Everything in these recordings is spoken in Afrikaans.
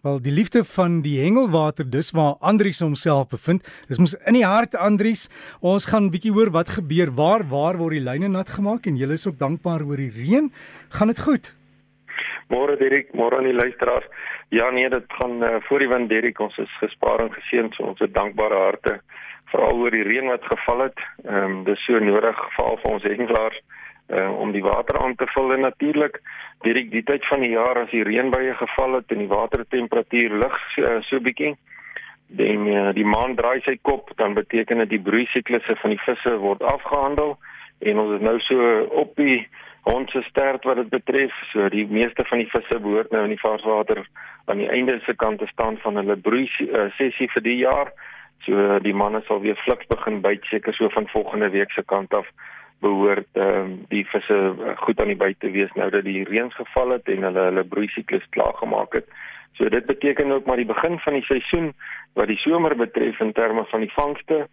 Wel die liefde van die hengelwater dis waar Andries homself bevind. Dis mos in die hart Andries. Ons gaan bietjie hoor wat gebeur. Waar waar word die lyne nat gemaak en jy is ook dankbaar oor die reën. Gaan dit goed? Môre Dirk, môre aan die luisteraars. Ja nee, dit gaan uh, voor die wind Dirk. Ons is gespaar en geseën so ons het dankbare harte veral oor die reën wat geval het. Ehm um, dis so nodig veral vir ons hengelaars uh, om die water aan te vul en natuurlik deur die, die tyd van die jaar as die reënbuie geval het en die watertemperatuur lig uh, so bietjie dan uh, die maan draai sy kop dan beteken dit die broei siklusse van die visse word afgehandel en ons is nou so op die onsse stert wat dit betref so die meeste van die visse behoort nou in die varswater aan die einde se kant te staan van hulle broei uh, sessie vir die jaar. So die manne sal weer fliks begin byt seker so van volgende week se kant af behoort ehm um, die visse eh, goed aan die buite wees nou dat die reën geval het en hulle hulle broei siklus klaar gemaak het. So dit beteken ook maar die begin van die seisoen wat die somer betref in terme van die vangste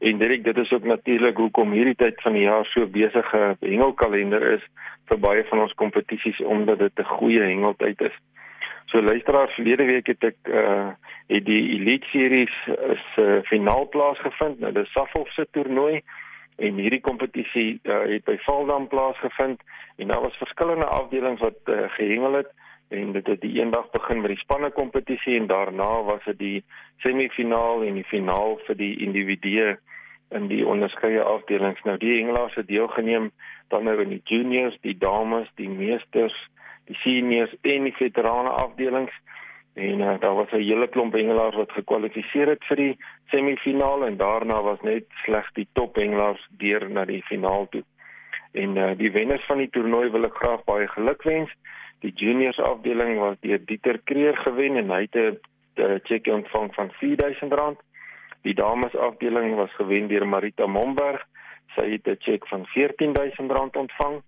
en dit dit is ook natuurlik hoekom hierdie tyd van die jaar so besige hengelkalender is vir baie van ons kompetisies omdat dit 'n goeie hengeltyd is. So luisteraars verlede week het ek uh het die Elite Series is uh, finaal plaasgevind. Nou dis Safhof se toernooi en hierdie kompetisie uh, het by Valdam plaasgevind en daar was verskillende afdelings wat uh, gehengel het en dit het die eendag begin met die spanne kompetisie en daarna was dit die semifinaal en die finaal vir die individue in die onderskeie afdelings. Nou die hengelaars het deelgeneem dan nou in die juniors, die dames, die meesters, die seniors en die veterane afdelings en uh, daar was 'n hele klomp hengelaars wat gekwalifiseer het vir die semifinaal en daarna was net slegs die top hengelaars deur na die finaal toe. En uh, die wenners van die toernooi wil ek graag baie gelukwens. Die juniors afdeling was deur Dieter Kreer gewen en hy het 'n cheque ontvang van R4000. Die dames afdeling was gewen deur Marita Momberg. Sy het 'n cheque van R14000 ontvang.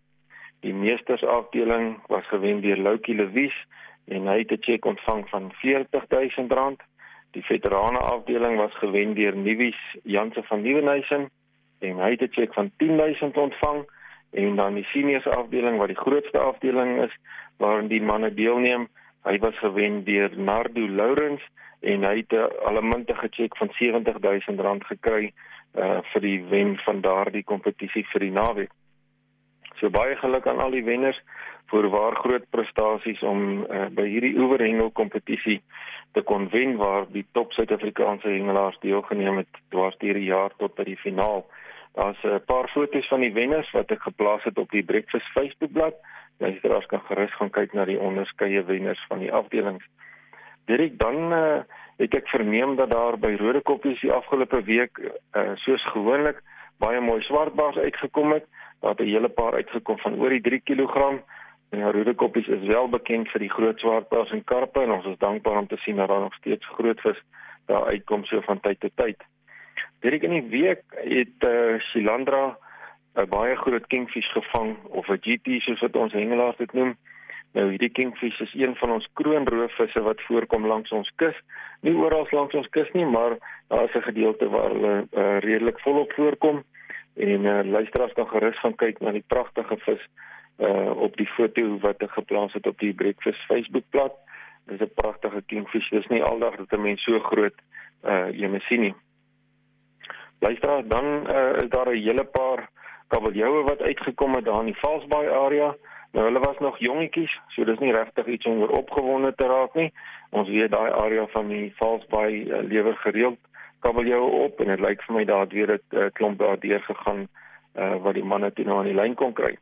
Die meesters afdeling was gewen deur Loukie Lewis en hy het 'n cheque ontvang van R40000. Die veterane afdeling was gewen deur Nuwies Janse van Nieuwenhuizen en hy het 'n cheque van R10000 ontvang en dan die seniors afdeling wat die grootste afdeling is waarin die manne deelneem, hy was gewen deur Nardo Lourens en hy het 'n allemintige cheque van R70000 gekry uh vir die wen van daardie kompetisie vir die naweek. So baie geluk aan al die wenners voorwaar groot prestasies om uh, by hierdie oeverhengel kompetisie te kon wen waar die top Suid-Afrikaanse hengelaars deelgeneem het dwars deur die jaar tot by die finaal. Daar's 'n paar foto's van die wenners wat ek geplaas het op die Breakfast Facebookblad. Luisteraars kan gerus gaan kyk na die onderskeie wenners van die afdelings. Direk dan uh, het ek verneem dat daar by Rode Koppies die afgelope week uh, soos gewoonlik baie mooi swartbaars uitgekom het. Daar het 'n hele paar uitgekom van oor die 3 kg Ja, roedekoppies is wel bekend vir die groot swartbaars en karpe en ons is dankbaar om te sien dat daar nog steeds groot vis daar uitkom so van tyd tot tyd. Dit in die week het eh uh, Shilandra 'n baie groot kingfish gevang of 'n GT soos wat ons hengelaars dit noem. Nou hierdie kingfish is een van ons kroonroofvisse wat voorkom langs ons kus. Nie oral langs ons kus nie, maar daar is 'n gedeelte waar hulle uh, redelik volop voorkom en uh, luisteraars kan gerus gaan kyk na die pragtige vis uh op die foto wat ek geplaas het op die Breakfast Facebookblad. Dis 'n pragtige kingfish. Dis nie aldag dat 'n mens so groot uh een sien nie. Luister dan uh is daar 'n hele paar kabeljoue wat uitgekom het daar in die Valsbaai area. Nou hulle was nog jongetjies, so dis nie regtig iets om oor opgewonde te raak nie. Ons weet daai area van die Valsbaai uh, lewer gereeld kabeljoue op en dit lyk vir my daar het weer 'n uh, klomp daar deur gegaan uh wat die manne toe nou aan die lyn kon kry.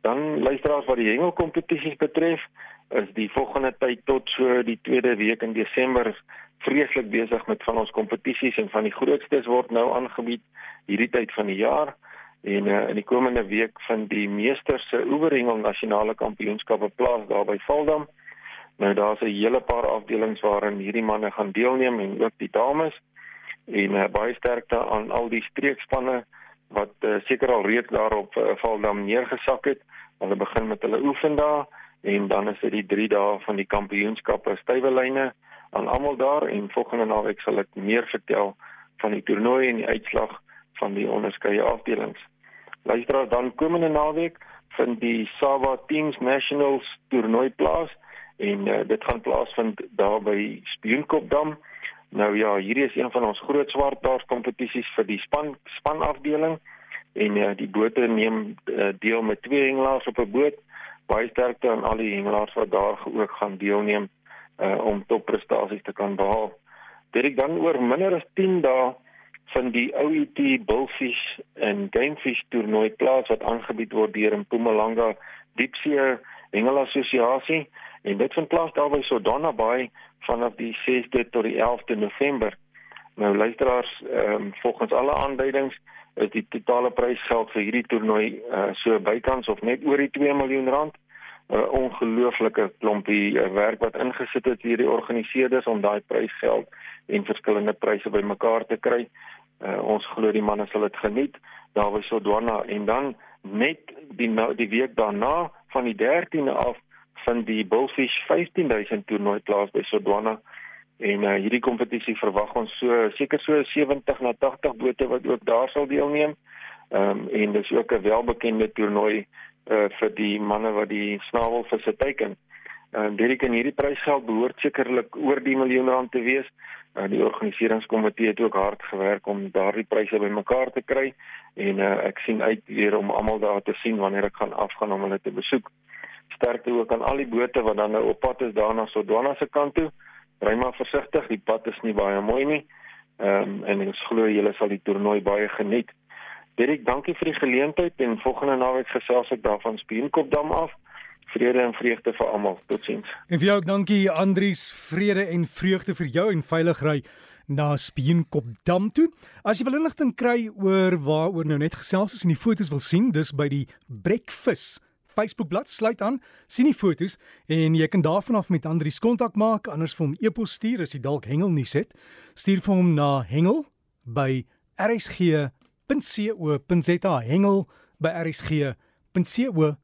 Dan luisteraars wat die hengelkompetisies betref, is die volgende tyd tot so die tweede week in Desember vreeslik besig met van ons kompetisies en van die grootstes word nou aangebied hierdie tyd van die jaar en uh, in die komende week van die meesters se oeverhengel nasionale kampioenskappe plaas daar by Valdam. Nou daar's 'n hele paar afdelings waarin hierdie manne gaan deelneem en ook die dames en uh, baie sterkte aan al die streekspanne wat uh, seker al reeds daarop uh, Valdam neergesak het. Hulle begin met hulle oefendae en dan is dit die 3 dae van die kampioenskappe stywelyne aan almal daar en volgende naweek sal ek meer vertel van die toernooi en die uitslag van die onderskeie afdelings. Luisteraars dan komende naweek vind die Sava Teams Nationals toernooi plaas en uh, dit gaan plaasvind daar by Spioenkopdam. Nou ja, hierdie is een van ons groot swartdaars kompetisies vir die span spanafdeling en uh, die bote neem uh, deel met twee hengelaars op 'n boot. Baie sterkte aan al die hengelaars wat daar ook gaan deelneem uh, om topprestasies te kan behaal. Dit dan oor minder as 10 dae van die OET Bullfish en Gamefish toernooi plaas wat aangebied word deur Mpumalanga Diepsee Hengelassosiasie en dit vind plaas daar by Sodana Bay vanaf die 6de tot die 11de November. Nou luisteraars, ehm um, volgens alle aanduidings is die totale prysgeld vir hierdie toernooi uh, so bykans of net oor die 2 miljoen rand. 'n uh, Ongelooflike klompie uh, werk wat ingesit het hierdie organiseerders om daai prysgeld en verskillende pryse bymekaar te kry. Uh, ons glo die manne sal dit geniet daar by Sodwana en dan net die nou die week daarna van die 13de af van die Bullfish 15000 toernooi plaas by Sodwana en uh, hierdie kompetisie verwag ons so seker so 70 na 80 bote wat ook daar sal deelneem. Ehm um, en dis ook 'n welbekende toernooi uh, vir die manne wat die snavelvisse teiken. En uh, Derek en hierdie prysgeld behoort sekerlik oor die miljoen rand te wees. Uh, die organiseringskomitee het ook hard gewerk om daardie pryse bymekaar te kry en uh, ek sien uit weer om almal daar te sien wanneer ek gaan afgaan om hulle te besoek sterkte ook aan al die bote wat dan nou op pad is daarna Sodwana se kant toe. Ry maar versigtig, die pad is nie baie mooi nie. Ehm um, en ons glo julle sal die toernooi baie geniet. Derek, dankie vir die geleentheid en volgende naweek gesels ek daarvan Spienkopdam af. Vrede en vreugde vir almal. Totsiens. En vir jou ook dankie Andries, vrede en vreugde vir jou en veilig ry na Spienkopdam toe. As jy wil inligting kry oor waaroor nou net gesels is en die foto's wil sien, dis by die Breakfast Facebookblad sluit aan, sien die fotos en jy kan daarvan af met Andri se kontak maak, anders vir hom e-pos stuur as jy dalk hengel nie het. Stuur vir hom na hengel by rsg.co.za hengel by rsg.co.za